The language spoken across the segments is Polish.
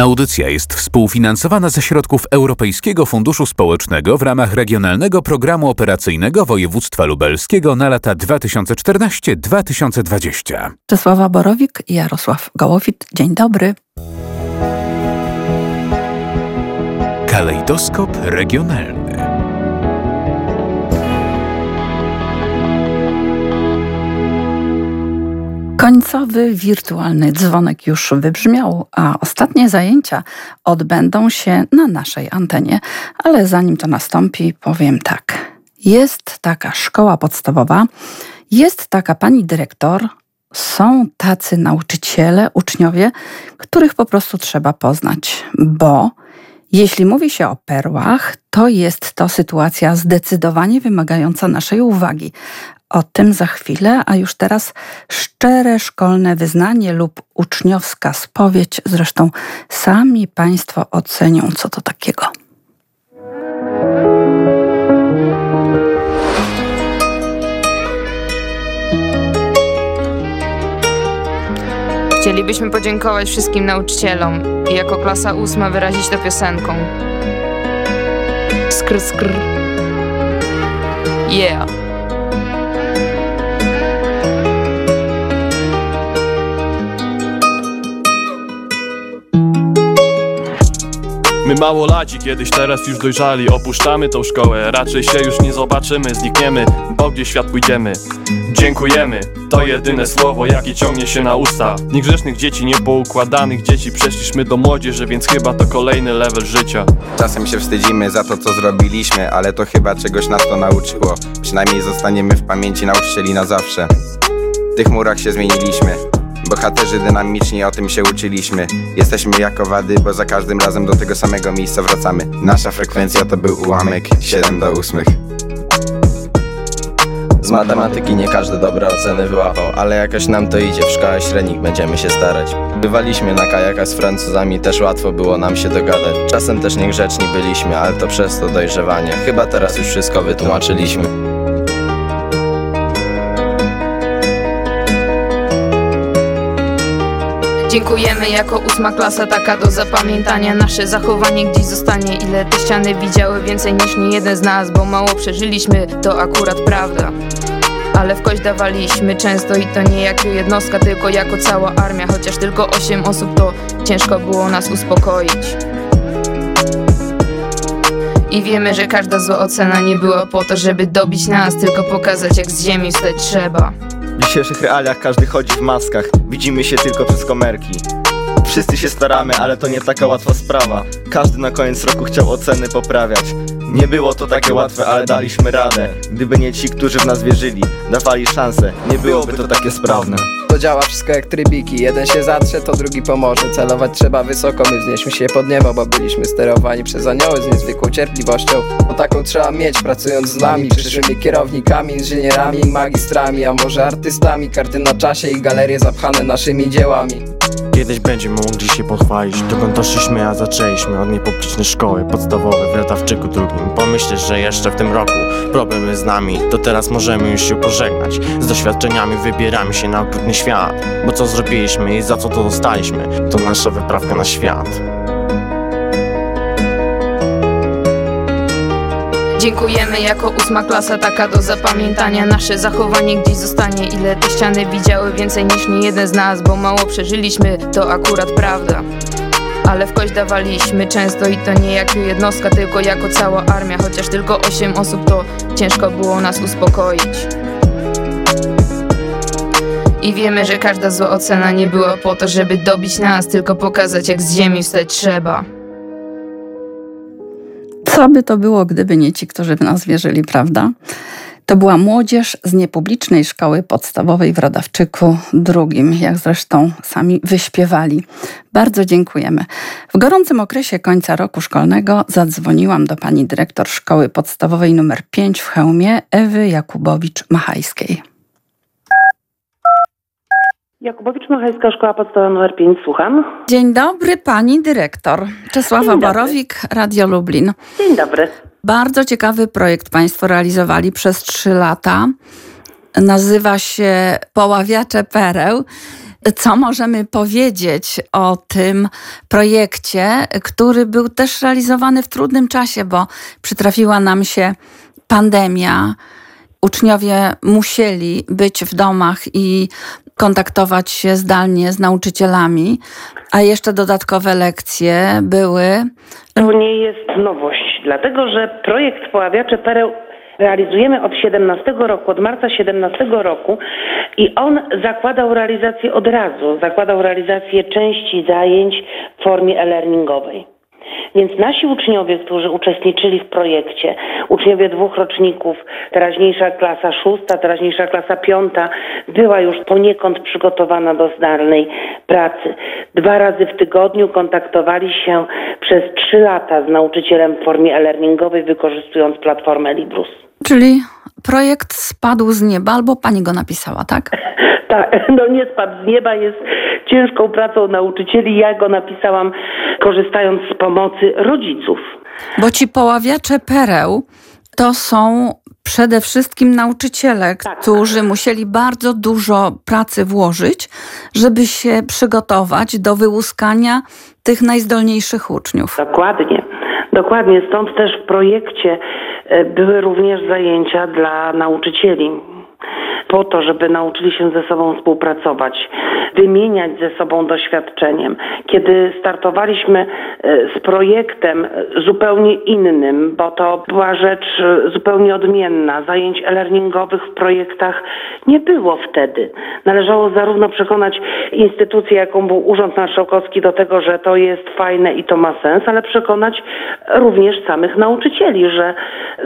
Audycja jest współfinansowana ze środków Europejskiego Funduszu Społecznego w ramach Regionalnego Programu Operacyjnego Województwa Lubelskiego na lata 2014-2020. Czesława Borowik i Jarosław Gołowit. Dzień dobry. Kalejdoskop regionalny. Końcowy wirtualny dzwonek już wybrzmiał, a ostatnie zajęcia odbędą się na naszej antenie. Ale zanim to nastąpi, powiem tak. Jest taka szkoła podstawowa, jest taka pani dyrektor, są tacy nauczyciele, uczniowie, których po prostu trzeba poznać, bo jeśli mówi się o perłach, to jest to sytuacja zdecydowanie wymagająca naszej uwagi. O tym za chwilę, a już teraz szczere szkolne wyznanie lub uczniowska spowiedź. Zresztą sami Państwo ocenią, co to takiego. Chcielibyśmy podziękować wszystkim nauczycielom i jako klasa ósma wyrazić to piosenką. Skr, skr. Yeah. My małolaci kiedyś teraz już dojrzali. Opuszczamy tą szkołę, raczej się już nie zobaczymy. Znikniemy, bo gdzie świat pójdziemy. Dziękujemy, to jedyne słowo jakie ciągnie się na usta. Niegrzecznych dzieci, niepoukładanych dzieci. Przeszliśmy do młodzieży, więc chyba to kolejny level życia. Czasem się wstydzimy za to co zrobiliśmy Ale to chyba czegoś nas to nauczyło. Przynajmniej zostaniemy w pamięci nauczycieli na zawsze. W tych murach się zmieniliśmy Bohaterzy dynamiczni, o tym się uczyliśmy Jesteśmy jako wady, bo za każdym razem do tego samego miejsca wracamy Nasza frekwencja to był ułamek 7 do 8 z matematyki nie każdy dobre oceny wyłapał, ale jakoś nam to idzie, w szkołach średnich będziemy się starać. Bywaliśmy na kajakach z Francuzami, też łatwo było nam się dogadać. Czasem też niegrzeczni byliśmy, ale to przez to dojrzewanie. Chyba teraz już wszystko wytłumaczyliśmy. Dziękujemy jako ósma klasa, taka do zapamiętania. Nasze zachowanie gdzieś zostanie Ile te ściany widziały więcej niż nie jeden z nas Bo mało przeżyliśmy, to akurat prawda. Ale w kość dawaliśmy często i to nie jako jednostka, tylko jako cała armia. Chociaż tylko osiem osób to ciężko było nas uspokoić. I wiemy, że każda zła ocena nie była po to, żeby dobić nas Tylko pokazać jak z ziemi wstać trzeba dzisiejszych realiach każdy chodzi w maskach. Widzimy się tylko przez komerki. Wszyscy się staramy, ale to nie taka łatwa sprawa. Każdy na koniec roku chciał oceny poprawiać. Nie było to takie łatwe, ale daliśmy radę. Gdyby nie ci, którzy w nas wierzyli Dawali szansę, nie byłoby to takie sprawne działa wszystko jak trybiki. Jeden się zatrze, to drugi pomoże. Celować trzeba wysoko, my wznieśmy się pod niebo Bo byliśmy sterowani przez anioły z niezwykłą cierpliwością. Bo taką trzeba mieć, pracując z nami Przyszłymi kierownikami, inżynierami magistrami A może artystami, karty na czasie i galerie zapchane naszymi dziełami Kiedyś będziemy mogli się pochwalić Dokąd doszliśmy, a zaczęliśmy Od niepublicznej szkoły podstawowej w Radawczyku drugim. Pomyśleć, że jeszcze w tym roku problemy z nami To teraz możemy już się pożegnać. Z doświadczeniami wybieramy się na okrutny świat Bo co zrobiliśmy i za co to dostaliśmy To nasza wyprawka na świat Dziękujemy jako ósma klasa, taka do zapamiętania. Nasze zachowanie gdzieś zostanie Ile te ściany widziały więcej niż nie jeden z nas Bo mało przeżyliśmy, to akurat prawda. Ale w kość dawaliśmy często i to nie jako jednostka, tylko jako cała armia. Chociaż tylko osiem osób to ciężko było nas uspokoić. I wiemy, że każda zła ocena nie była po to, żeby dobić nas Tylko pokazać jak z ziemi wstać trzeba Co by to było, gdyby nie ci, którzy w nas wierzyli, prawda? To była młodzież z niepublicznej szkoły podstawowej w Radawczyku drugim, jak zresztą sami wyśpiewali. Bardzo dziękujemy. W gorącym okresie końca roku szkolnego zadzwoniłam do pani dyrektor szkoły podstawowej nr 5 w Chełmie, Ewy Jakubowicz-Machajskiej. Jakubowicz-Machajska Szkoła Podstawowa nr 5, słucham. Dzień dobry, pani dyrektor. Czesława Dzień dobry. Borowik, Radio Lublin. Dzień dobry. Bardzo ciekawy projekt Państwo realizowali przez trzy lata. Nazywa się Poławiacze Pereł. Co możemy powiedzieć o tym projekcie, który był też realizowany w trudnym czasie, bo przytrafiła nam się pandemia. Uczniowie musieli być w domach i kontaktować się zdalnie z nauczycielami, a jeszcze dodatkowe lekcje były. To nie jest nowość, dlatego że projekt Poławiacze Pereł realizujemy od 17 roku, od marca 17 roku i on zakładał realizację od razu, zakładał realizację części zajęć w formie e-learningowej. Więc nasi uczniowie, którzy uczestniczyli w projekcie, uczniowie dwóch roczników, teraźniejsza klasa szósta, teraźniejsza klasa piąta, była już poniekąd przygotowana do zdalnej pracy. Dwa razy w tygodniu kontaktowali się przez trzy lata z nauczycielem w formie e-learningowej, wykorzystując platformę Librus. Czyli projekt spadł z nieba, albo pani go napisała, tak? Tak, no nie spadł z nieba, jest ciężką pracą nauczycieli. Ja go napisałam korzystając z pomocy rodziców. Bo ci poławiacze pereł to są przede wszystkim nauczyciele, Tak. którzy musieli bardzo dużo pracy włożyć, żeby się przygotować do wyłuskania tych najzdolniejszych uczniów. Dokładnie. Dokładnie, stąd też w projekcie e, były również zajęcia dla nauczycieli. Po to, żeby nauczyli się ze sobą współpracować, wymieniać ze sobą doświadczeniem. Kiedy startowaliśmy e, z projektem e, zupełnie innym, bo to była rzecz e, zupełnie odmienna, zajęć e-learningowych w projektach nie było wtedy. Należało zarówno przekonać instytucję, jaką był Urząd Marszałkowski do tego, że to jest fajne i to ma sens, ale przekonać również samych nauczycieli, że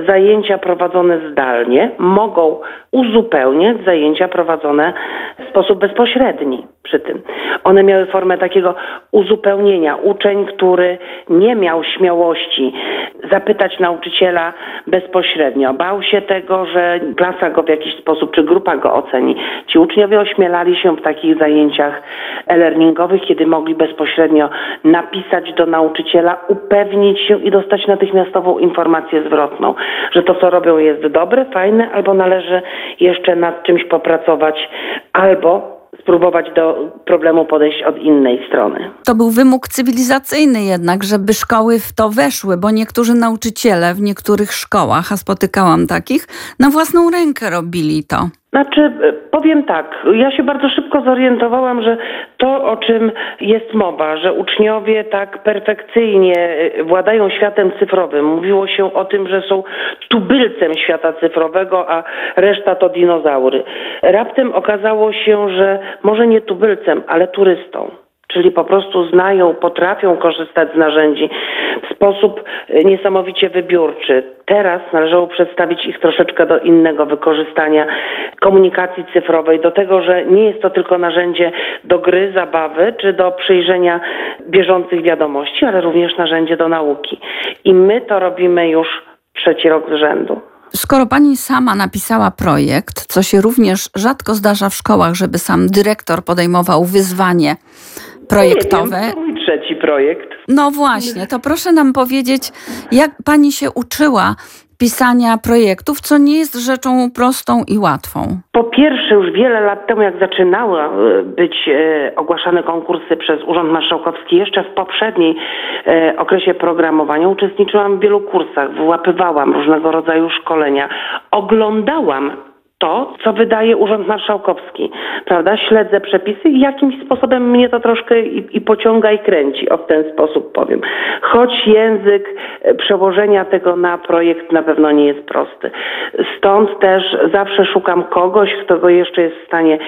zajęcia prowadzone zdalnie mogą uzupełniać zajęcia prowadzone w sposób bezpośredni przy tym. One miały formę takiego uzupełnienia. Uczeń, który nie miał śmiałości zapytać nauczyciela bezpośrednio, bał się tego, że klasa go w jakiś sposób, czy grupa go oceni. Ci uczniowie ośmielali się w takich zajęciach e-learningowych, kiedy mogli bezpośrednio napisać do nauczyciela, upewnić się i dostać natychmiastową informację zwrotną, że to, co robią jest dobre, fajne, albo należy jeszcze nad czymś popracować, albo spróbować do problemu podejść od innej strony. To był wymóg cywilizacyjny jednak, żeby szkoły w to weszły, bo niektórzy nauczyciele w niektórych szkołach, a spotykałam takich, na własną rękę robili to. Znaczy, e, powiem tak, ja się bardzo szybko zorientowałam, że to, o czym jest mowa, że uczniowie tak perfekcyjnie e, władają światem cyfrowym, mówiło się o tym, że są tubylcem świata cyfrowego, a reszta to dinozaury. Raptem okazało się, że może nie tubylcem, ale turystą. Czyli po prostu znają, potrafią korzystać z narzędzi w sposób e, niesamowicie wybiórczy. Teraz należało przedstawić ich troszeczkę do innego wykorzystania komunikacji cyfrowej, do tego, że nie jest to tylko narzędzie do gry, zabawy czy do przyjrzenia bieżących wiadomości, ale również narzędzie do nauki. I my to robimy już trzeci rok z rzędu. Skoro pani sama napisała projekt, co się również rzadko zdarza w szkołach, żeby sam dyrektor podejmował wyzwanie projektowe. Nie wiem, to mój trzeci projekt. No właśnie, to proszę nam powiedzieć, jak pani się uczyła pisania projektów, co nie jest rzeczą prostą i łatwą. Po pierwsze, już wiele lat temu, jak zaczynały e, być e, ogłaszane konkursy przez Urząd Marszałkowski, jeszcze w poprzedniej e, okresie programowania, uczestniczyłam w wielu kursach, wyłapywałam różnego rodzaju szkolenia, oglądałam to, co wydaje Urząd Marszałkowski, prawda? Śledzę przepisy i jakimś sposobem mnie to troszkę i, i pociąga i kręci, o w ten sposób powiem. Choć język e, przełożenia tego na projekt na pewno nie jest prosty. Stąd też zawsze szukam kogoś, kto go jeszcze jest w stanie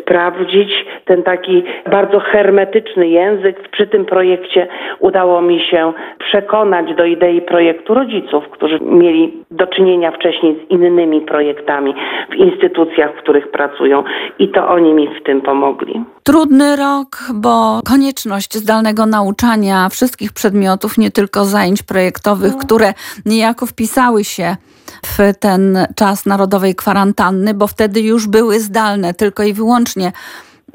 sprawdzić. Ten taki bardzo hermetyczny język przy tym projekcie udało mi się przekonać do idei projektu rodziców, którzy mieli do czynienia wcześniej z innymi projektami w instytucjach, w których pracują i to oni mi w tym pomogli. Trudny rok, bo konieczność zdalnego nauczania wszystkich przedmiotów, nie tylko zajęć projektowych, które niejako wpisały się w ten czas narodowej kwarantanny, bo wtedy już były zdalne tylko i wyłącznie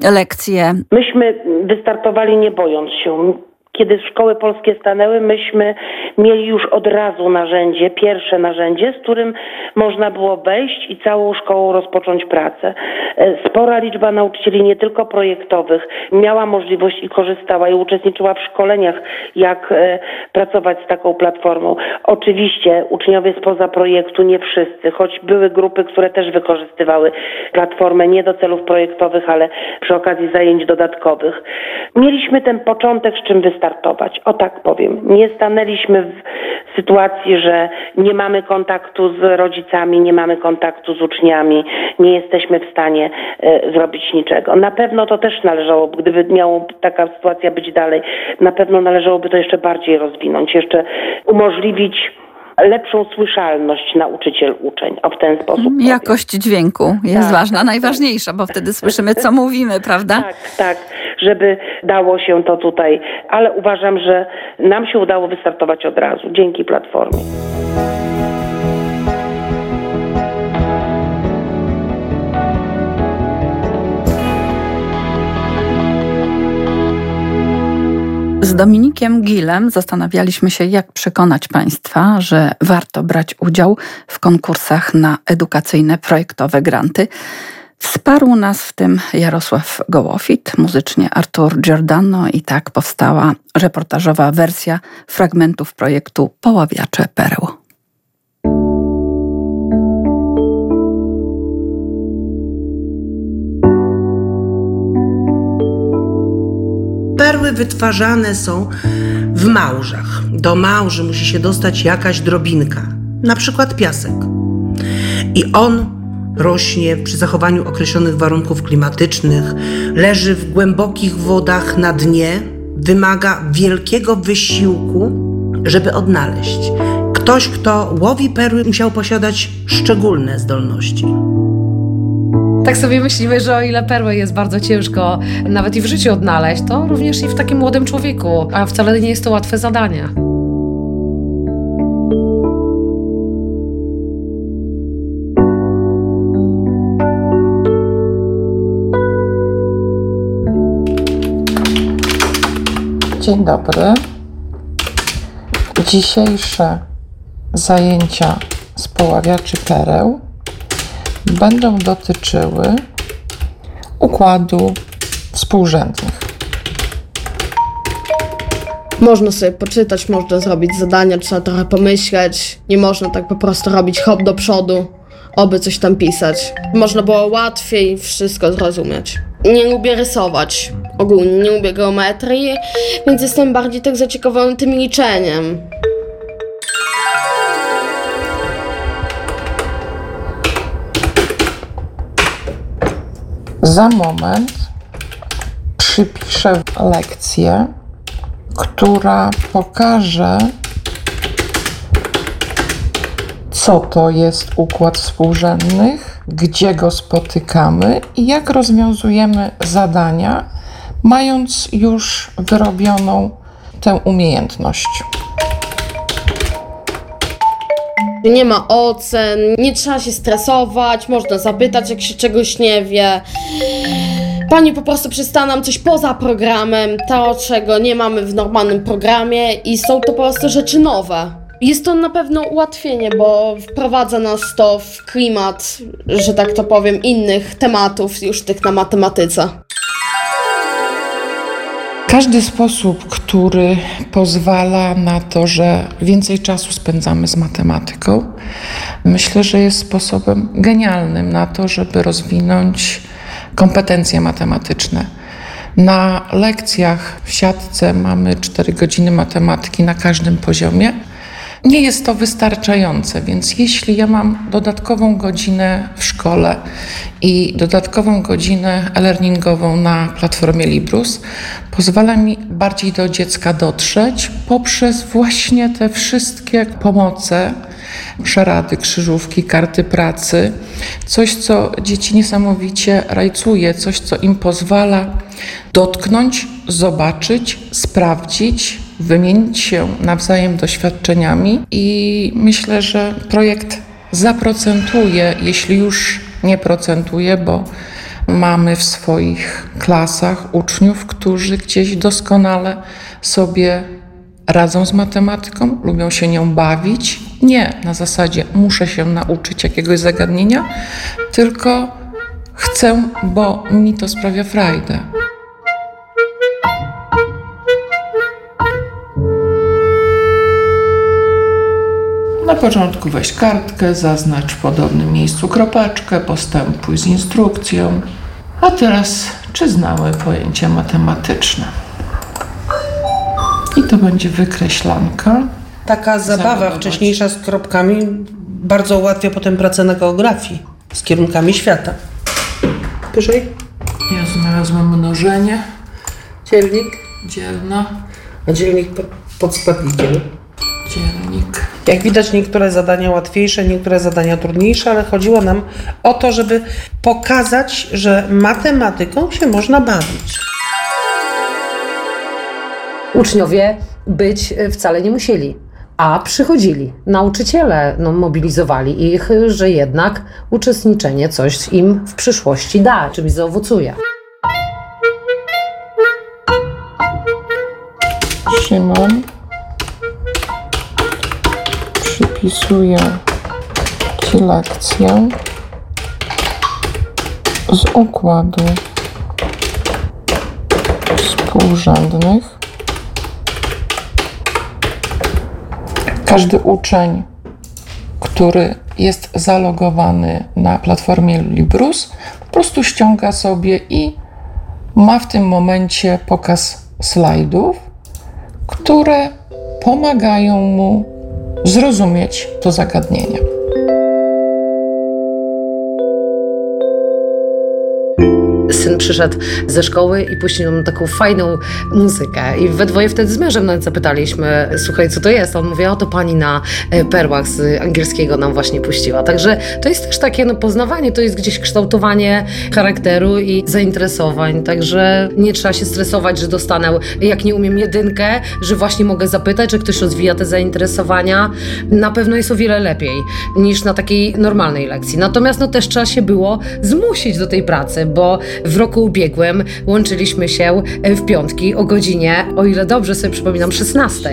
lekcje. Myśmy wystartowali nie bojąc się. Kiedy szkoły polskie stanęły, myśmy mieli już od razu narzędzie, pierwsze narzędzie, z którym można było wejść i całą szkołą rozpocząć pracę. E, spora liczba nauczycieli, nie tylko projektowych, miała możliwość i korzystała i uczestniczyła w szkoleniach, jak e, pracować z taką platformą. Oczywiście uczniowie spoza projektu, nie wszyscy, choć były grupy, które też wykorzystywały platformę nie do celów projektowych, ale przy okazji zajęć dodatkowych. Mieliśmy ten początek, z czym wystarczyło startować. O tak powiem. Nie stanęliśmy w sytuacji, że nie mamy kontaktu z rodzicami, nie mamy kontaktu z uczniami, nie jesteśmy w stanie e, zrobić niczego. Na pewno to też należałoby, gdyby miała taka sytuacja być dalej, na pewno należałoby to jeszcze bardziej rozwinąć, jeszcze umożliwić lepszą słyszalność nauczyciel-uczeń. O w ten sposób. Mhm. Jakość dźwięku jest tak, ważna, tak, najważniejsza, bo wtedy słyszymy, co mówimy, prawda? Tak, tak, żeby dało się to tutaj, ale uważam, że nam się udało wystartować od razu dzięki Platformie. Z Dominikiem Gilem zastanawialiśmy się, jak przekonać Państwa, że warto brać udział w konkursach na edukacyjne projektowe granty. Wsparł nas w tym Jarosław Gołofit, muzycznie Artur Giordano i tak powstała reportażowa wersja fragmentów projektu Poławiacze Pereł. perły wytwarzane są w małżach. Do małży musi się dostać jakaś drobinka, na przykład piasek. I on rośnie przy zachowaniu określonych warunków klimatycznych, leży w głębokich wodach na dnie, wymaga wielkiego wysiłku, żeby odnaleźć. Ktoś, kto łowi perły, musiał posiadać szczególne zdolności. Tak sobie myślimy, że o ile perłę jest bardzo ciężko nawet i w życiu odnaleźć, to również i w takim młodym człowieku, a wcale nie jest to łatwe zadanie. Dzień dobry. Dzisiejsze zajęcia z poławiaczy pereł będą dotyczyły układu współrzędnych. Można sobie poczytać, można zrobić zadania, trzeba trochę pomyśleć. Nie można tak po prostu robić hop do przodu, oby coś tam pisać. Można było łatwiej wszystko zrozumieć. Nie lubię rysować. Ogólnie nie lubię geometrii, więc jestem bardziej tak zaciekawiony tym liczeniem. Za moment przypiszę lekcję, która pokaże, co to jest układ współrzędnych, gdzie go spotykamy i jak rozwiązujemy zadania, mając już wyrobioną tę umiejętność. Nie ma ocen, nie trzeba się stresować, można zapytać, jak się czegoś nie wie. Pani po prostu przysta nam coś poza programem, to czego nie mamy w normalnym programie i są to po prostu rzeczy nowe. Jest to na pewno ułatwienie, bo wprowadza nas to w klimat, że tak to powiem, innych tematów już tych na matematyce. Każdy sposób, który pozwala na to, że więcej czasu spędzamy z matematyką, myślę, że jest sposobem genialnym na to, żeby rozwinąć kompetencje matematyczne. Na lekcjach w siatce mamy 4 godziny matematyki na każdym poziomie. Nie jest to wystarczające, więc jeśli ja mam dodatkową godzinę w szkole i dodatkową godzinę e-learningową na platformie Librus, pozwala mi bardziej do dziecka dotrzeć poprzez właśnie te wszystkie pomoce, szarady, krzyżówki, karty pracy. Coś, co dzieci niesamowicie rajcuje, coś, co im pozwala dotknąć, zobaczyć, sprawdzić, wymienić się nawzajem doświadczeniami i myślę, że projekt zaprocentuje, jeśli już nie procentuje, bo mamy w swoich klasach uczniów, którzy gdzieś doskonale sobie radzą z matematyką, lubią się nią bawić. Nie na zasadzie muszę się nauczyć jakiegoś zagadnienia, tylko chcę, bo mi to sprawia frajdę. Na początku weź kartkę, zaznacz w podobnym miejscu kropeczkę, postępuj z instrukcją. A teraz, czy znały pojęcia matematyczne? I to będzie wykreślanka. Taka zabawa Zabawa wcześniejsza z kropkami bardzo ułatwia potem pracę na geografii z kierunkami świata. Wyżej. Ja znalazłam mnożenie, Dzielnik. dzielna, A dzielnik pod, pod dzielnik. Jak widać, niektóre zadania łatwiejsze, niektóre zadania trudniejsze, ale chodziło nam o to, żeby pokazać, że matematyką się można bawić. Uczniowie być e, wcale nie musieli, a przychodzili. Nauczyciele no, mobilizowali ich, że jednak uczestniczenie coś im w przyszłości da, czymś zaowocuje. Szymon. Przypisuję Ci lekcję z układu współrzędnych. Każdy uczeń, który jest zalogowany na platformie Librus, po prostu ściąga sobie i ma w tym momencie pokaz slajdów, które pomagają mu zrozumieć to zagadnienie. Syn przyszedł ze szkoły i puścił nam taką fajną muzykę. I we dwoje wtedy z mężem nawet zapytaliśmy, słuchaj, co to jest? On mówi, o to pani na e, perłach z angielskiego nam właśnie puściła. Także to jest też takie no, poznawanie, to jest gdzieś kształtowanie charakteru i zainteresowań. Także nie trzeba się stresować, że dostanę, jak nie umiem jedynkę, że właśnie mogę zapytać, że ktoś rozwija te zainteresowania. Na pewno jest o wiele lepiej niż na takiej normalnej lekcji. Natomiast no też trzeba się było zmusić do tej pracy, bo w roku ubiegłym łączyliśmy się w piątki o godzinie, o ile dobrze sobie przypominam, 16.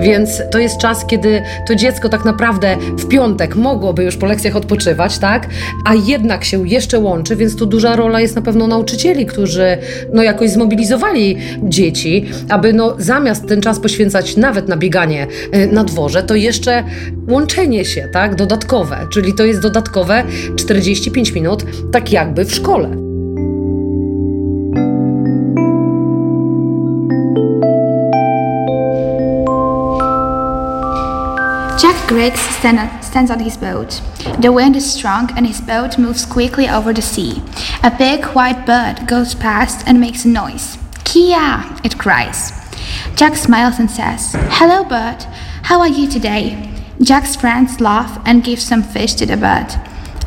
Więc to jest czas, kiedy to dziecko tak naprawdę w piątek mogłoby już po lekcjach odpoczywać, tak? A jednak się jeszcze łączy, więc tu duża rola jest na pewno nauczycieli, którzy no jakoś zmobilizowali dzieci, aby no zamiast ten czas poświęcać nawet na bieganie y, na dworze, to jeszcze łączenie się, tak? Dodatkowe, czyli to jest dodatkowe 45 minut, tak jakby w szkole. Griggs stand, stands on his boat. The wind is strong and his boat moves quickly over the sea. A big white bird goes past and makes a noise. Kia! it cries. Jack smiles and says, Hello, bird. How are you today? Jack's friends laugh and give some fish to the bird.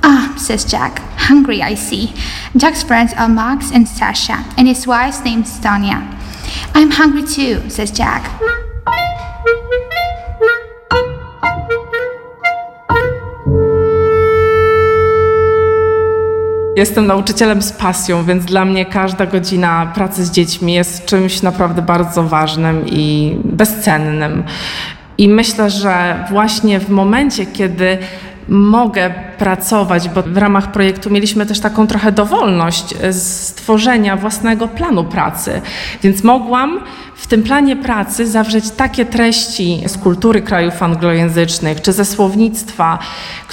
Ah, says Jack. Hungry, I see. Jack's friends are Max and Sasha, and his wife's name's Tanya. I'm hungry too, says Jack. Jestem nauczycielem z pasją, więc dla mnie każda godzina pracy z dziećmi jest czymś naprawdę bardzo ważnym i bezcennym. I myślę, że właśnie w momencie, kiedy mogę pracować, bo w ramach projektu mieliśmy też taką trochę dowolność stworzenia własnego planu pracy, więc mogłam w tym planie pracy zawrzeć takie treści z kultury krajów anglojęzycznych czy ze słownictwa,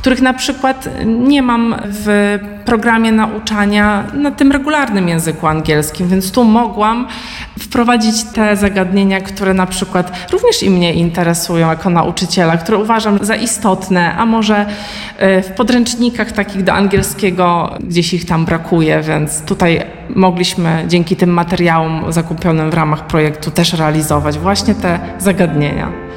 których na przykład nie mam w programie nauczania na tym regularnym języku angielskim, więc tu mogłam wprowadzić te zagadnienia, które na przykład również i mnie interesują jako nauczyciela, które uważam za istotne, a może w podręcznikach takich do angielskiego gdzieś ich tam brakuje, więc tutaj mogliśmy dzięki tym materiałom zakupionym w ramach projektu też realizować właśnie te zagadnienia.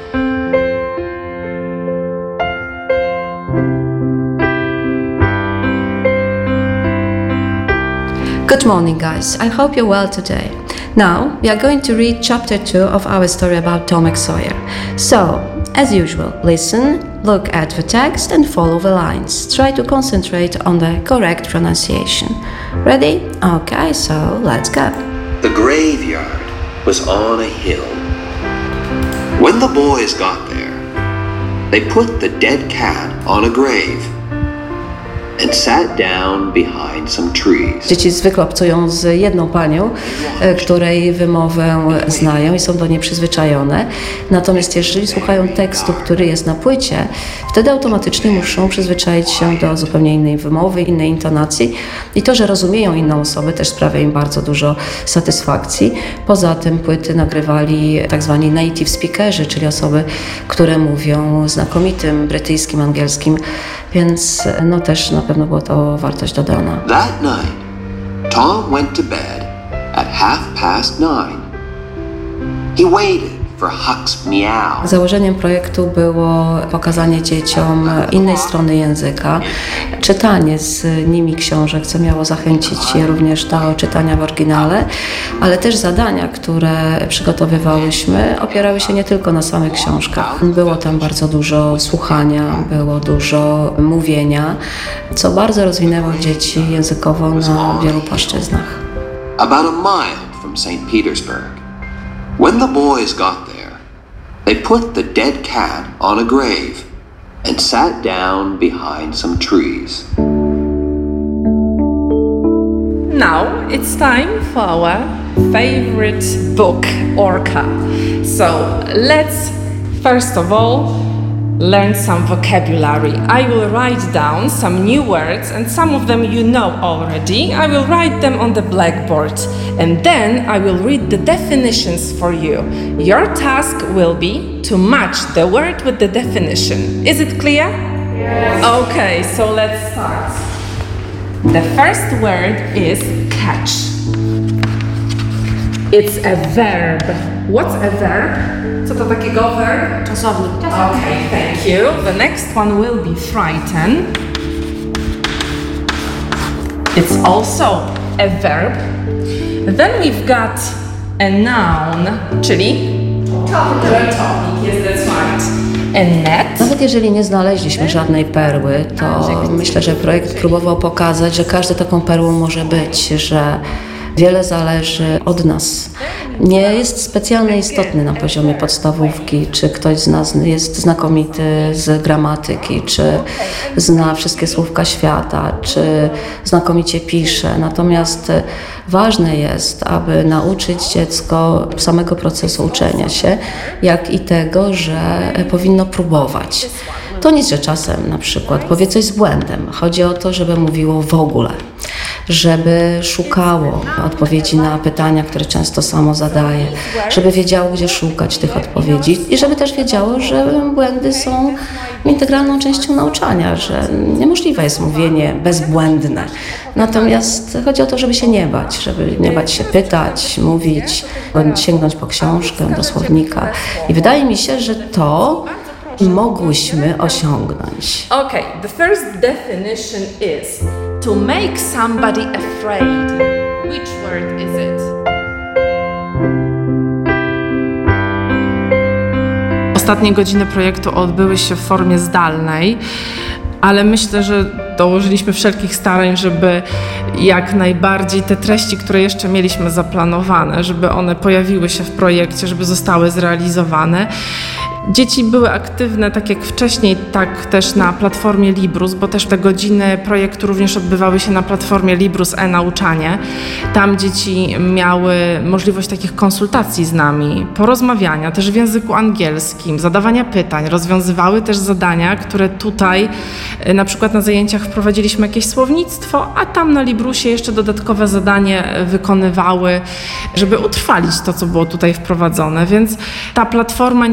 Good morning, guys. I hope you're well today. Now, we are going to read chapter 2 of our story about Tomek Sawyer. So, as usual, listen, look at the text, and follow the lines. Try to concentrate on the correct pronunciation. Ready? Okay, so let's go. The graveyard was on a hill. When the boys got there, they put the dead cat on a grave Dzieci zwykle obcują z jedną panią, e, której wymowę znają i są do niej przyzwyczajone. Natomiast jeżeli słuchają tekstu, który jest na płycie, wtedy automatycznie muszą przyzwyczaić się do zupełnie innej wymowy, innej intonacji. I to, że rozumieją inną osobę, też sprawia im bardzo dużo satysfakcji. Poza tym płyty nagrywali tak zwani native speakerzy, czyli osoby, które mówią znakomitym brytyjskim, angielskim, więc no też na pewno była to wartość dodana. That night, Tom went to bed at half past nine. He waited. Założeniem projektu było pokazanie dzieciom innej strony języka, czytanie z nimi książek, co miało zachęcić je również do czytania w oryginale, ale też zadania, które przygotowywałyśmy, opierały się nie tylko na samych książkach. Było tam bardzo dużo słuchania, było dużo mówienia, co bardzo rozwinęło dzieci językowo na wielu płaszczyznach. About a mile from St. Petersburg. When the boys got there, they put the dead cat on a grave and sat down behind some trees. Now it's time for our favorite book, Orca. So let's first of all learn some vocabulary. I will write down some new words, and some of them you know already. I will write them on the blackboard, and then I will read the definitions for you. Your task will be to match the word with the definition. Is it clear? Yes. Okay, so let's start. The first word is catch. It's a verb. What's a verb? Co to takiego verb? Czasownik. Okay, thank you. The next one will be frighten. It's also a verb. Then we've got a noun, czyli topic. Yes, that's right. A net. Nawet jeżeli nie znaleźliśmy żadnej perły, to myślę, że projekt próbował pokazać, że każdą taką perłą może być, że wiele zależy od nas. Nie jest specjalnie istotny na poziomie podstawówki, czy ktoś z nas jest znakomity z gramatyki, czy zna wszystkie słówka świata, czy znakomicie pisze. Natomiast ważne jest, aby nauczyć dziecko samego procesu uczenia się, jak i tego, że powinno próbować. To nic, że czasem na przykład powie coś z błędem. Chodzi o to, żeby mówiło w ogóle żeby szukało odpowiedzi na pytania, które często samo zadaje, żeby wiedziało, gdzie szukać tych odpowiedzi i żeby też wiedziało, że błędy są integralną częścią nauczania, że niemożliwe jest mówienie bezbłędne. Natomiast chodzi o to, żeby się nie bać, żeby nie bać się pytać, mówić, sięgnąć po książkę, do słownika. I wydaje mi się, że to mogłyśmy osiągnąć. Okay, the first definition is to make somebody afraid. Which word is it? Ostatnie godziny projektu odbyły się w formie zdalnej, ale myślę, że dołożyliśmy wszelkich starań, żeby jak najbardziej te treści, które jeszcze mieliśmy zaplanowane, żeby one pojawiły się w projekcie, żeby zostały zrealizowane. Dzieci były aktywne, tak jak wcześniej, tak też na platformie Librus, bo też te godziny projektu również odbywały się na platformie Librus e-nauczanie. Tam dzieci miały możliwość takich konsultacji z nami, porozmawiania też w języku angielskim, zadawania pytań, rozwiązywały też zadania, które tutaj e, na przykład na zajęciach wprowadziliśmy jakieś słownictwo, a tam na Librusie jeszcze dodatkowe zadanie wykonywały, żeby utrwalić to, co było tutaj wprowadzone. Więc ta platforma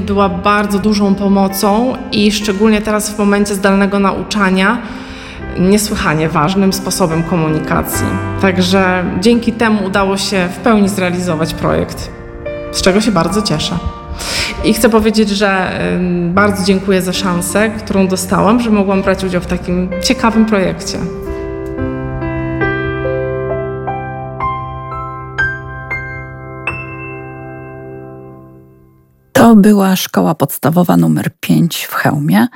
była bardzo dużą pomocą i szczególnie teraz w momencie zdalnego nauczania niesłychanie ważnym sposobem komunikacji. Także dzięki temu udało się w pełni zrealizować projekt, z czego się bardzo cieszę. I chcę powiedzieć, że bardzo dziękuję za szansę, którą dostałam, że mogłam brać udział w takim ciekawym projekcie. To była szkoła podstawowa numer 5 w Chełmie.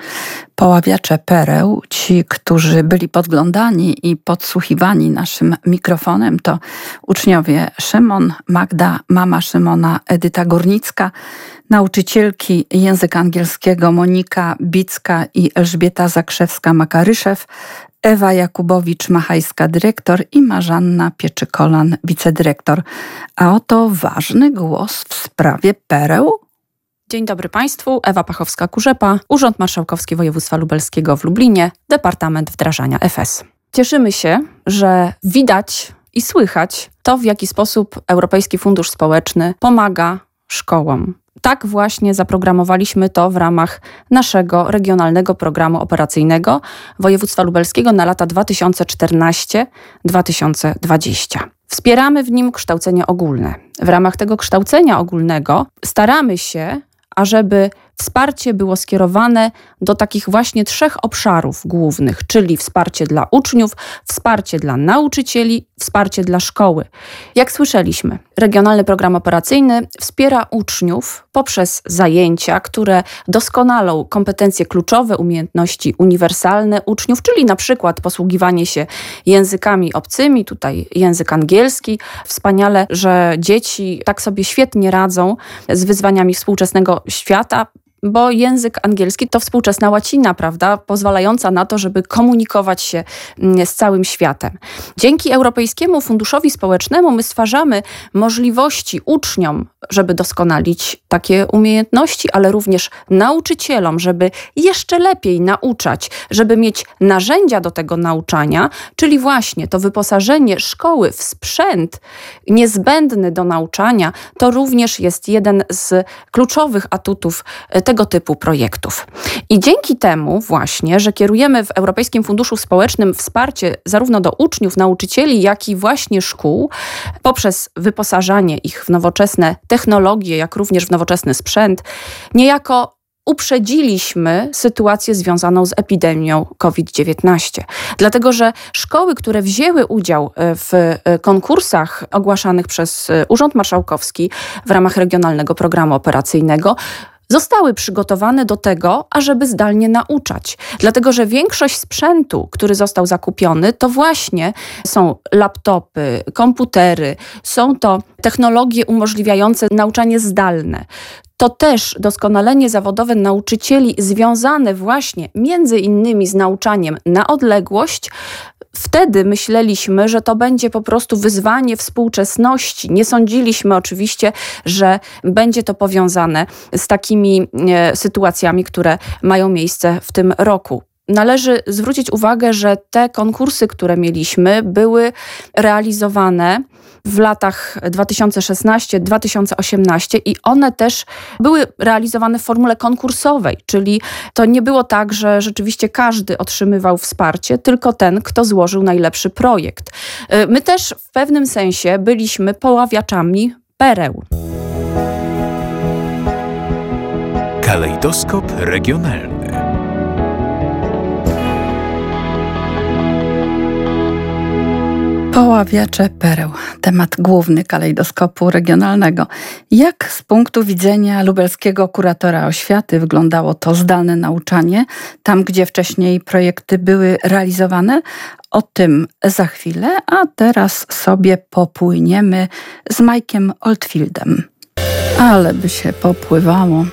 Poławiacze pereł, ci, którzy byli podglądani i podsłuchiwani naszym mikrofonem, to uczniowie Szymon, Magda, mama Szymona, Edyta Górnicka, nauczycielki języka angielskiego Monika Bicka i Elżbieta Zakrzewska-Makaryszew, Ewa Jakubowicz-Machajska, dyrektor i Marzanna Pieczykolan, wicedyrektor. A oto ważny głos w sprawie pereł. Dzień dobry Państwu, Ewa Pachowska-Kurzepa, Urząd Marszałkowski Województwa Lubelskiego w Lublinie, Departament Wdrażania FS. Cieszymy się, że widać i słychać to, w jaki sposób Europejski Fundusz Społeczny pomaga szkołom tak właśnie zaprogramowaliśmy to w ramach naszego regionalnego programu operacyjnego województwa lubelskiego na lata 2014-2020. Wspieramy w nim kształcenie ogólne. W ramach tego kształcenia ogólnego staramy się, ażeby wsparcie było skierowane do takich właśnie trzech obszarów głównych, czyli wsparcie dla uczniów, wsparcie dla nauczycieli, wsparcie dla szkoły. Jak słyszeliśmy, Regionalny Program Operacyjny wspiera uczniów poprzez zajęcia, które doskonalą kompetencje kluczowe, umiejętności uniwersalne uczniów, czyli na przykład posługiwanie się językami obcymi, tutaj język angielski. Wspaniale, że dzieci tak sobie świetnie radzą z wyzwaniami współczesnego świata bo język angielski to współczesna łacina, prawda, pozwalająca na to, żeby komunikować się mm, z całym światem. Dzięki Europejskiemu Funduszowi Społecznemu my stwarzamy możliwości uczniom, żeby doskonalić takie umiejętności, ale również nauczycielom, żeby jeszcze lepiej nauczać, żeby mieć narzędzia do tego nauczania, czyli właśnie to wyposażenie szkoły w sprzęt niezbędny do nauczania, to również jest jeden z kluczowych atutów e, tego typu projektów. I dzięki temu właśnie, że kierujemy w Europejskim Funduszu Społecznym wsparcie zarówno do uczniów, nauczycieli, jak i właśnie szkół, poprzez wyposażanie ich w nowoczesne technologie, jak również w nowoczesny sprzęt, niejako uprzedziliśmy sytuację związaną z epidemią COVID-19. Dlatego, że szkoły, które wzięły udział e, w e, konkursach ogłaszanych przez e, Urząd Marszałkowski w ramach Regionalnego Programu Operacyjnego, zostały przygotowane do tego, ażeby zdalnie nauczać. Dlatego, że większość sprzętu, który został zakupiony, to właśnie są laptopy, komputery, są to technologie umożliwiające nauczanie zdalne to też doskonalenie zawodowe nauczycieli związane właśnie między innymi z nauczaniem na odległość Wtedy myśleliśmy, że to będzie po prostu wyzwanie współczesności. Nie sądziliśmy oczywiście, że będzie to powiązane z takimi e, sytuacjami, które mają miejsce w tym roku. Należy zwrócić uwagę, że te konkursy, które mieliśmy, były realizowane w latach 2016-2018 i one też były realizowane w formule konkursowej, czyli to nie było tak, że rzeczywiście każdy otrzymywał wsparcie, tylko ten, kto złożył najlepszy projekt. Y, my też w pewnym sensie byliśmy poławiaczami pereł. Kalejdoskop regionalny. Poławiacze pereł, temat główny kalejdoskopu regionalnego. Jak z punktu widzenia lubelskiego kuratora oświaty wyglądało to zdalne nauczanie, tam gdzie wcześniej projekty były realizowane? O tym za chwilę, a teraz sobie popłyniemy z Majkiem Oldfieldem. Ale by się popływało.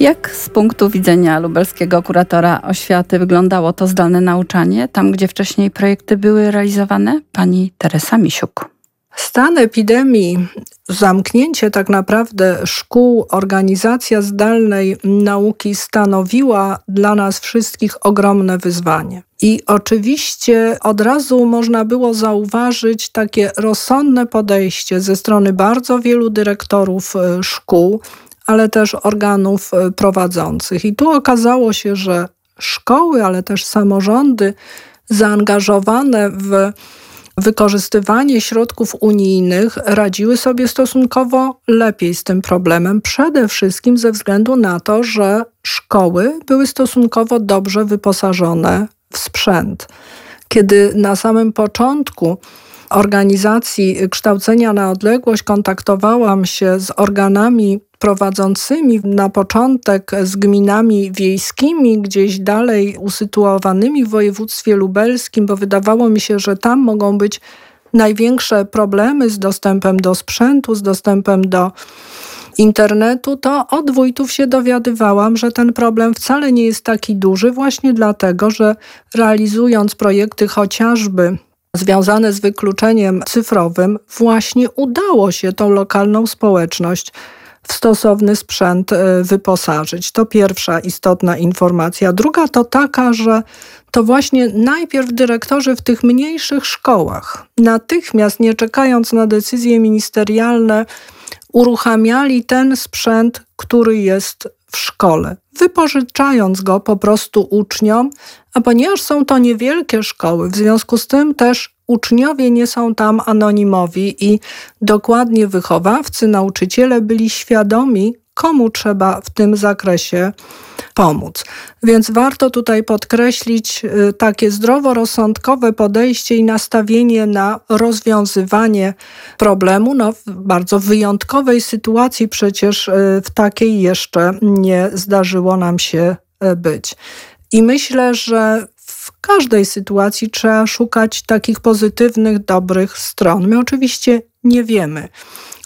Jak z punktu widzenia lubelskiego kuratora oświaty wyglądało to zdalne nauczanie, tam gdzie wcześniej projekty były realizowane? Pani Teresa Misiuk. Stan epidemii, zamknięcie tak naprawdę szkół, organizacja zdalnej nauki stanowiła dla nas wszystkich ogromne wyzwanie. I oczywiście od razu można było zauważyć takie rozsądne podejście ze strony bardzo wielu dyrektorów e, szkół, ale też organów e, prowadzących. I tu okazało się, że szkoły, ale też samorządy zaangażowane w wykorzystywanie środków unijnych radziły sobie stosunkowo lepiej z tym problemem, przede wszystkim ze względu na to, że szkoły były stosunkowo dobrze wyposażone w sprzęt. Kiedy na samym początku organizacji kształcenia na odległość kontaktowałam się z organami prowadzącymi na początek z gminami wiejskimi, gdzieś dalej usytuowanymi w województwie lubelskim, bo wydawało mi się, że tam mogą być największe problemy z dostępem do sprzętu, z dostępem do internetu, to od wójtów się dowiadywałam, że ten problem wcale nie jest taki duży, właśnie dlatego, że realizując projekty chociażby związane z wykluczeniem cyfrowym, właśnie udało się tą lokalną społeczność w stosowny sprzęt e, wyposażyć. To pierwsza istotna informacja. Druga to taka, że to właśnie najpierw dyrektorzy w tych mniejszych szkołach, natychmiast nie czekając na decyzje ministerialne, uruchamiali ten sprzęt, który jest w szkole, wypożyczając go po prostu uczniom, a ponieważ są to niewielkie szkoły, w związku z tym też uczniowie nie są tam anonimowi i dokładnie wychowawcy, nauczyciele byli świadomi, komu trzeba w tym zakresie pomóc. Więc warto tutaj podkreślić y, takie zdroworozsądkowe podejście i nastawienie na rozwiązywanie problemu. No, w bardzo wyjątkowej sytuacji przecież y, w takiej jeszcze nie zdarzyło nam się y, być. I myślę, że w każdej sytuacji trzeba szukać takich pozytywnych, dobrych stron. My oczywiście nie wiemy.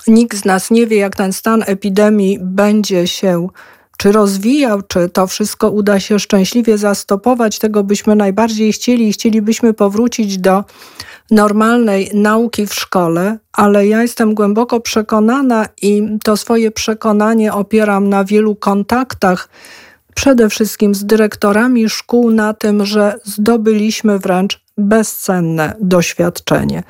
Nikt z nas nie wie, jak ten stan epidemii będzie się czy rozwijał, czy to wszystko uda się szczęśliwie zastopować. Tego byśmy najbardziej chcieli chcielibyśmy powrócić do normalnej nauki w szkole, ale ja jestem głęboko przekonana i to swoje przekonanie opieram na wielu kontaktach przede wszystkim z dyrektorami szkół na tym, że zdobyliśmy wręcz bezcenne doświadczenie.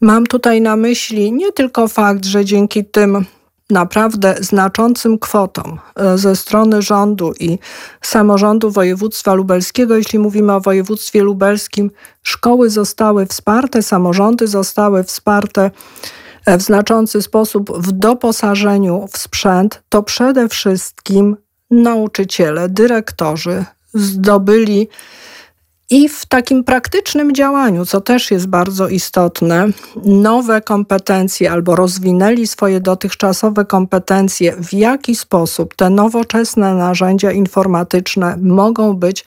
Mam tutaj na myśli nie tylko fakt, że dzięki tym naprawdę znaczącym kwotom e, ze strony rządu i samorządu województwa lubelskiego. Jeśli mówimy o województwie lubelskim, szkoły zostały wsparte, samorządy zostały wsparte e, w znaczący sposób w doposażeniu w sprzęt, to przede wszystkim nauczyciele, dyrektorzy zdobyli i w takim praktycznym działaniu, co też jest bardzo istotne, nowe kompetencje albo rozwinęli swoje dotychczasowe kompetencje, w jaki sposób te nowoczesne narzędzia informatyczne mogą być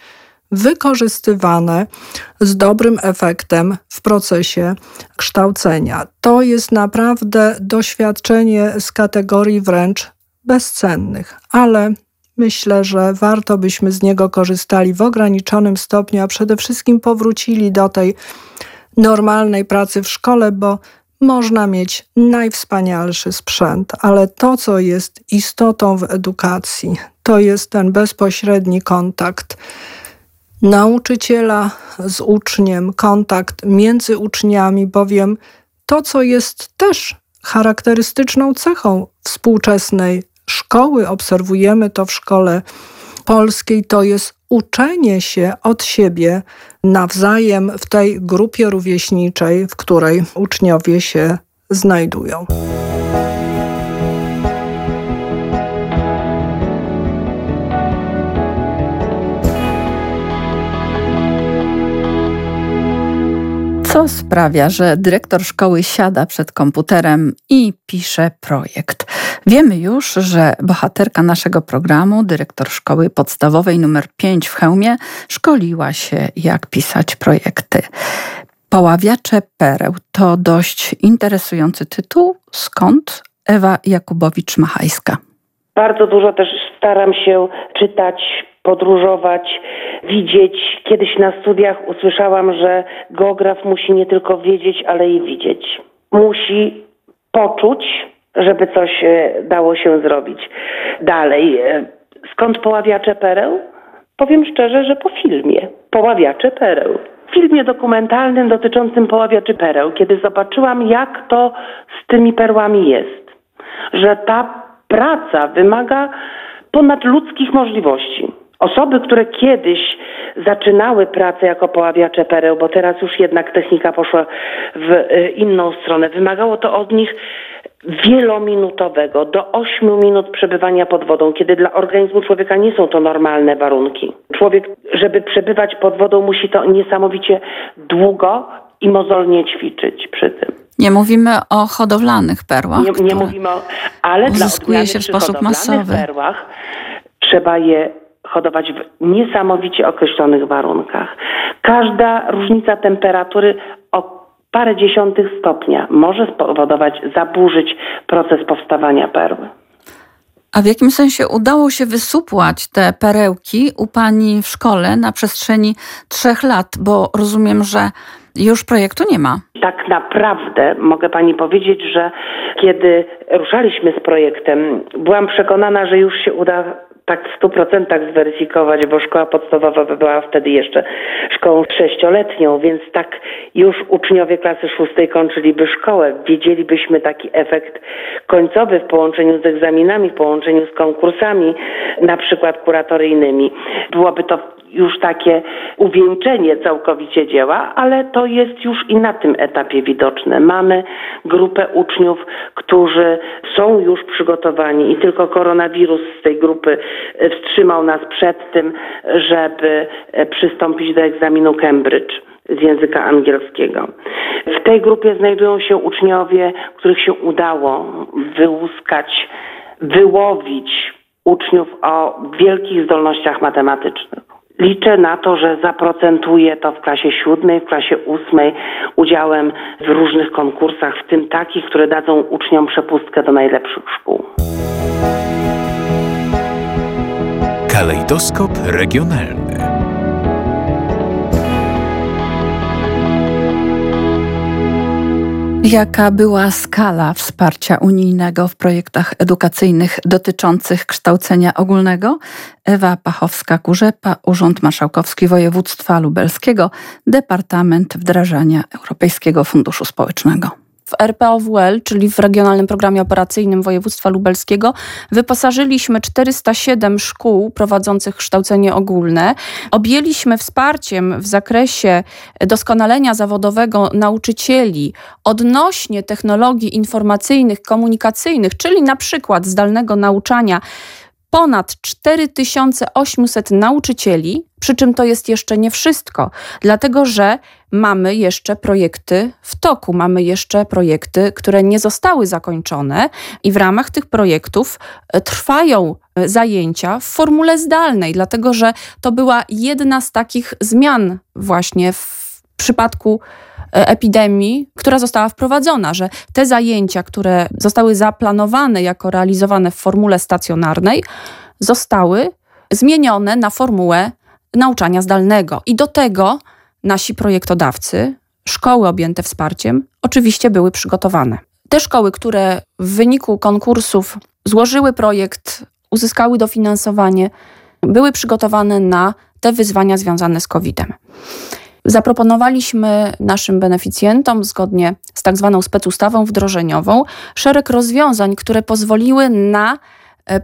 wykorzystywane z dobrym efektem w procesie kształcenia. To jest naprawdę doświadczenie z kategorii wręcz bezcennych, ale Myślę, że warto byśmy z niego korzystali w ograniczonym stopniu, a przede wszystkim powrócili do tej normalnej pracy w szkole, bo można mieć najwspanialszy sprzęt, ale to, co jest istotą w edukacji, to jest ten bezpośredni kontakt nauczyciela z uczniem, kontakt między uczniami, bowiem to, co jest też charakterystyczną cechą współczesnej szkoły, obserwujemy to w szkole polskiej, to jest uczenie się od siebie nawzajem w tej grupie rówieśniczej, w której uczniowie się znajdują. Sprawia, że dyrektor szkoły siada przed komputerem i pisze projekt? Wiemy już, że bohaterka naszego programu, dyrektor szkoły podstawowej numer 5 w Chełmie, szkoliła się, jak pisać projekty. Poławiacze pereł to dość interesujący tytuł. Skąd Ewa Jakubowicz-Machajska? Bardzo dużo też staram się czytać, podróżować, widzieć. Kiedyś na studiach usłyszałam, że geograf musi nie tylko wiedzieć, ale i widzieć. Musi poczuć, żeby coś e, dało się zrobić. Dalej, e, skąd poławiacze pereł? Powiem szczerze, że po filmie Poławiacze pereł. W filmie dokumentalnym dotyczącym poławiaczy pereł, kiedy zobaczyłam, jak to z tymi perłami jest, że ta praca wymaga ponadludzkich możliwości. Osoby, które kiedyś zaczynały pracę jako poławiacze pereł, bo teraz już jednak technika poszła w e, inną stronę, wymagało to od nich wielominutowego, do 8 minut przebywania pod wodą, kiedy dla organizmu człowieka nie są to normalne warunki. Człowiek, żeby przebywać pod wodą, musi to niesamowicie długo i mozolnie ćwiczyć przy tym. Nie mówimy o hodowlanych perłach. Nie, nie mówimy o, ale dla się w sposób masowy. perłach trzeba je hodować w niesamowicie określonych warunkach. Każda różnica temperatury o parę dziesiątych stopnia może spowodować, zaburzyć proces powstawania perły. A w jakim sensie udało się wysupłać te perełki u pani w szkole na przestrzeni trzech lat? Bo rozumiem, że już projektu nie ma. Tak naprawdę mogę pani powiedzieć, że kiedy ruszaliśmy z projektem, byłam przekonana, że już się uda tak w stu procentach zweryfikować, bo szkoła podstawowa była wtedy jeszcze szkołą sześcioletnią, więc tak już uczniowie klasy szóstej kończyliby szkołę. Wiedzielibyśmy taki efekt końcowy w połączeniu z egzaminami, w połączeniu z konkursami, na przykład kuratoryjnymi. Byłoby to już takie uwieńczenie całkowicie dzieła, ale to jest już i na tym etapie widoczne. Mamy grupę uczniów, którzy są już przygotowani i tylko koronawirus z tej grupy e, wstrzymał nas przed tym, żeby e, przystąpić do egzaminu Cambridge z języka angielskiego. W tej grupie znajdują się uczniowie, których się udało wyłuskać, wyłowić uczniów o wielkich zdolnościach matematycznych. Liczę na to, że zaprocentuje to w klasie siódmej, w klasie ósmej udziałem w różnych konkursach, w tym takich, które dadzą uczniom przepustkę do najlepszych szkół. Kalejdoskop regionalny. Jaka była skala wsparcia unijnego w projektach edukacyjnych dotyczących kształcenia ogólnego? Ewa Pachowska-Kurzepa, Urząd Marszałkowski Województwa Lubelskiego, Departament Wdrażania Europejskiego Funduszu Społecznego. W RPOWL, czyli w Regionalnym Programie Operacyjnym Województwa Lubelskiego, wyposażyliśmy 407 szkół prowadzących kształcenie ogólne. Objęliśmy wsparciem w zakresie doskonalenia zawodowego nauczycieli odnośnie technologii informacyjnych, komunikacyjnych, czyli na przykład zdalnego nauczania ponad 4800 nauczycieli, przy czym to jest jeszcze nie wszystko, dlatego że mamy jeszcze projekty w toku, mamy jeszcze projekty, które nie zostały zakończone i w ramach tych projektów e, trwają e, zajęcia w formule zdalnej, dlatego że to była jedna z takich zmian właśnie w przypadku e, epidemii, która została wprowadzona, że te zajęcia, które zostały zaplanowane jako realizowane w formule stacjonarnej, zostały zmienione na formułę nauczania zdalnego. I do tego nasi projektodawcy, szkoły objęte wsparciem, oczywiście były przygotowane. Te szkoły, które w wyniku konkursów złożyły projekt, uzyskały dofinansowanie, były przygotowane na te wyzwania związane z COVID-em. Zaproponowaliśmy naszym beneficjentom, zgodnie z tak zwaną specustawą wdrożeniową, szereg rozwiązań, które pozwoliły na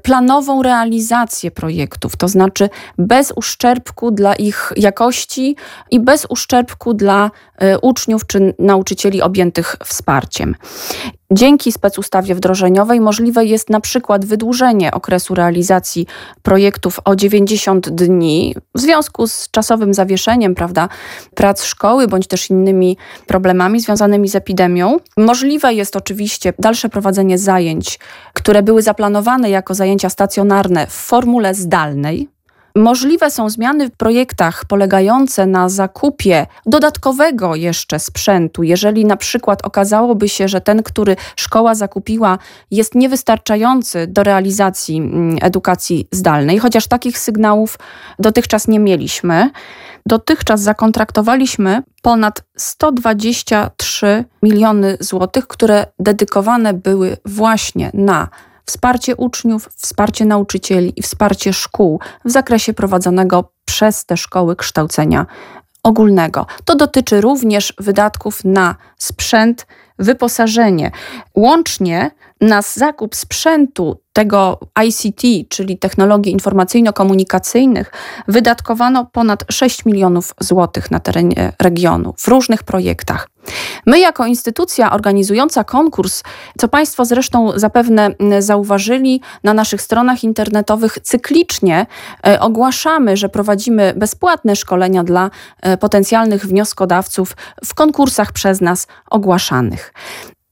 planową realizację projektów, to znaczy bez uszczerbku dla ich jakości i bez uszczerbku dla e, uczniów czy nauczycieli objętych wsparciem. Dzięki specustawie wdrożeniowej możliwe jest na przykład wydłużenie okresu realizacji projektów o 90 dni w związku z czasowym zawieszeniem prawda, prac szkoły bądź też innymi problemami związanymi z epidemią. Możliwe jest oczywiście dalsze prowadzenie zajęć, które były zaplanowane jako zajęcia stacjonarne w formule zdalnej, Możliwe są zmiany w projektach polegające na zakupie dodatkowego jeszcze sprzętu, jeżeli na przykład okazałoby się, że ten, który szkoła zakupiła, jest niewystarczający do realizacji mm, edukacji zdalnej, chociaż takich sygnałów dotychczas nie mieliśmy. Dotychczas zakontraktowaliśmy ponad 123 miliony złotych, które dedykowane były właśnie na wsparcie uczniów, wsparcie nauczycieli i wsparcie szkół w zakresie prowadzonego przez te szkoły kształcenia ogólnego. To dotyczy również wydatków na sprzęt, wyposażenie. Łącznie Na zakup sprzętu tego ICT, czyli technologii informacyjno-komunikacyjnych, wydatkowano ponad 6 milionów złotych na terenie regionu w różnych projektach. My, jako instytucja organizująca konkurs, co Państwo zresztą zapewne zauważyli na naszych stronach internetowych, cyklicznie e, ogłaszamy, że prowadzimy bezpłatne szkolenia dla e, potencjalnych wnioskodawców w konkursach przez nas ogłaszanych.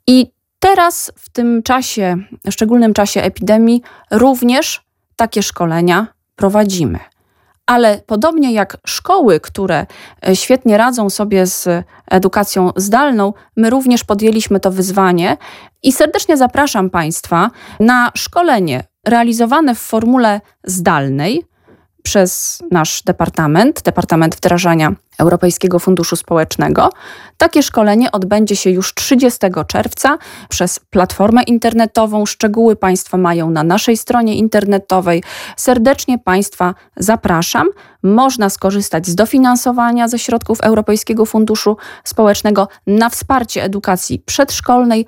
I teraz, w tym czasie, szczególnym czasie epidemii, również takie szkolenia prowadzimy. Ale podobnie jak szkoły, które e, świetnie radzą sobie z edukacją zdalną, my również podjęliśmy to wyzwanie i serdecznie zapraszam Państwa na szkolenie realizowane w formule zdalnej przez nasz departament, Departament Wdrażania Europejskiego Funduszu Społecznego. Takie szkolenie odbędzie się już 30 czerwca przez platformę internetową. Szczegóły Państwo mają na naszej stronie internetowej. Serdecznie Państwa zapraszam. Można skorzystać z dofinansowania ze środków Europejskiego Funduszu Społecznego na wsparcie edukacji przedszkolnej,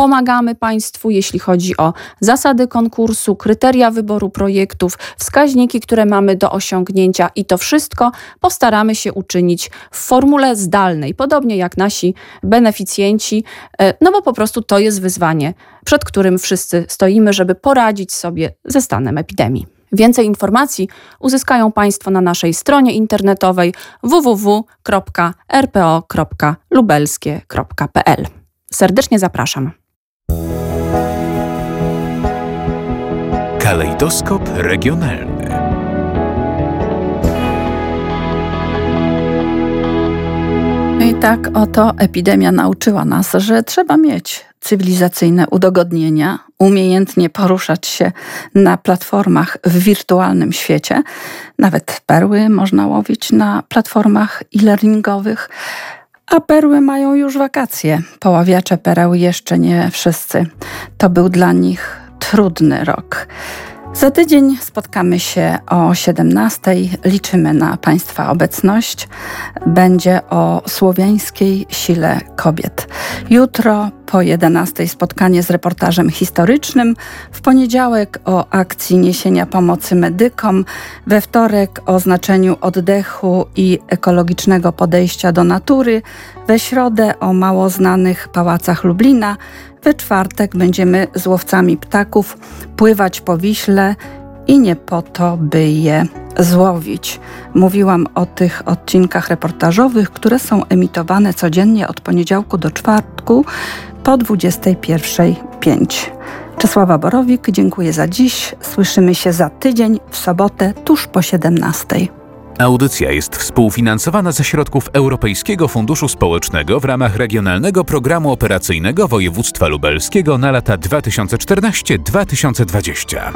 Pomagamy Państwu, jeśli chodzi o zasady konkursu, kryteria wyboru projektów, wskaźniki, które mamy do osiągnięcia i to wszystko postaramy się uczynić w formule zdalnej, podobnie jak nasi beneficjenci, e, no bo po prostu to jest wyzwanie, przed którym wszyscy stoimy, żeby poradzić sobie ze stanem epidemii. Więcej informacji uzyskają Państwo na naszej stronie internetowej www.rpo.lubelskie.pl. Serdecznie zapraszam. Kalejdoskop regionalny. I tak oto epidemia nauczyła nas, że trzeba mieć cywilizacyjne udogodnienia, umiejętnie poruszać się na platformach w wirtualnym świecie. Nawet perły można łowić na platformach e-learningowych. A perły mają już wakacje. Poławiacze pereł jeszcze nie wszyscy. To był dla nich trudny rok. Za tydzień spotkamy się o 17. Liczymy na Państwa obecność. Będzie o słowiańskiej sile kobiet. Jutro po 11 spotkanie z reportażem historycznym, w poniedziałek o akcji niesienia pomocy medykom, we wtorek o znaczeniu oddechu i ekologicznego podejścia do natury, we środę o mało znanych pałacach Lublina, we czwartek będziemy z łowcami ptaków pływać po Wiśle i nie po to, by je złowić. Mówiłam o tych odcinkach reportażowych, które są emitowane codziennie od poniedziałku do czwartku po 21.05. Czesława Borowik, dziękuję za dziś. Słyszymy się za tydzień w sobotę tuż po 17.00. Audycja jest współfinansowana ze środków Europejskiego Funduszu Społecznego w ramach Regionalnego Programu Operacyjnego Województwa Lubelskiego na lata 2014-2020.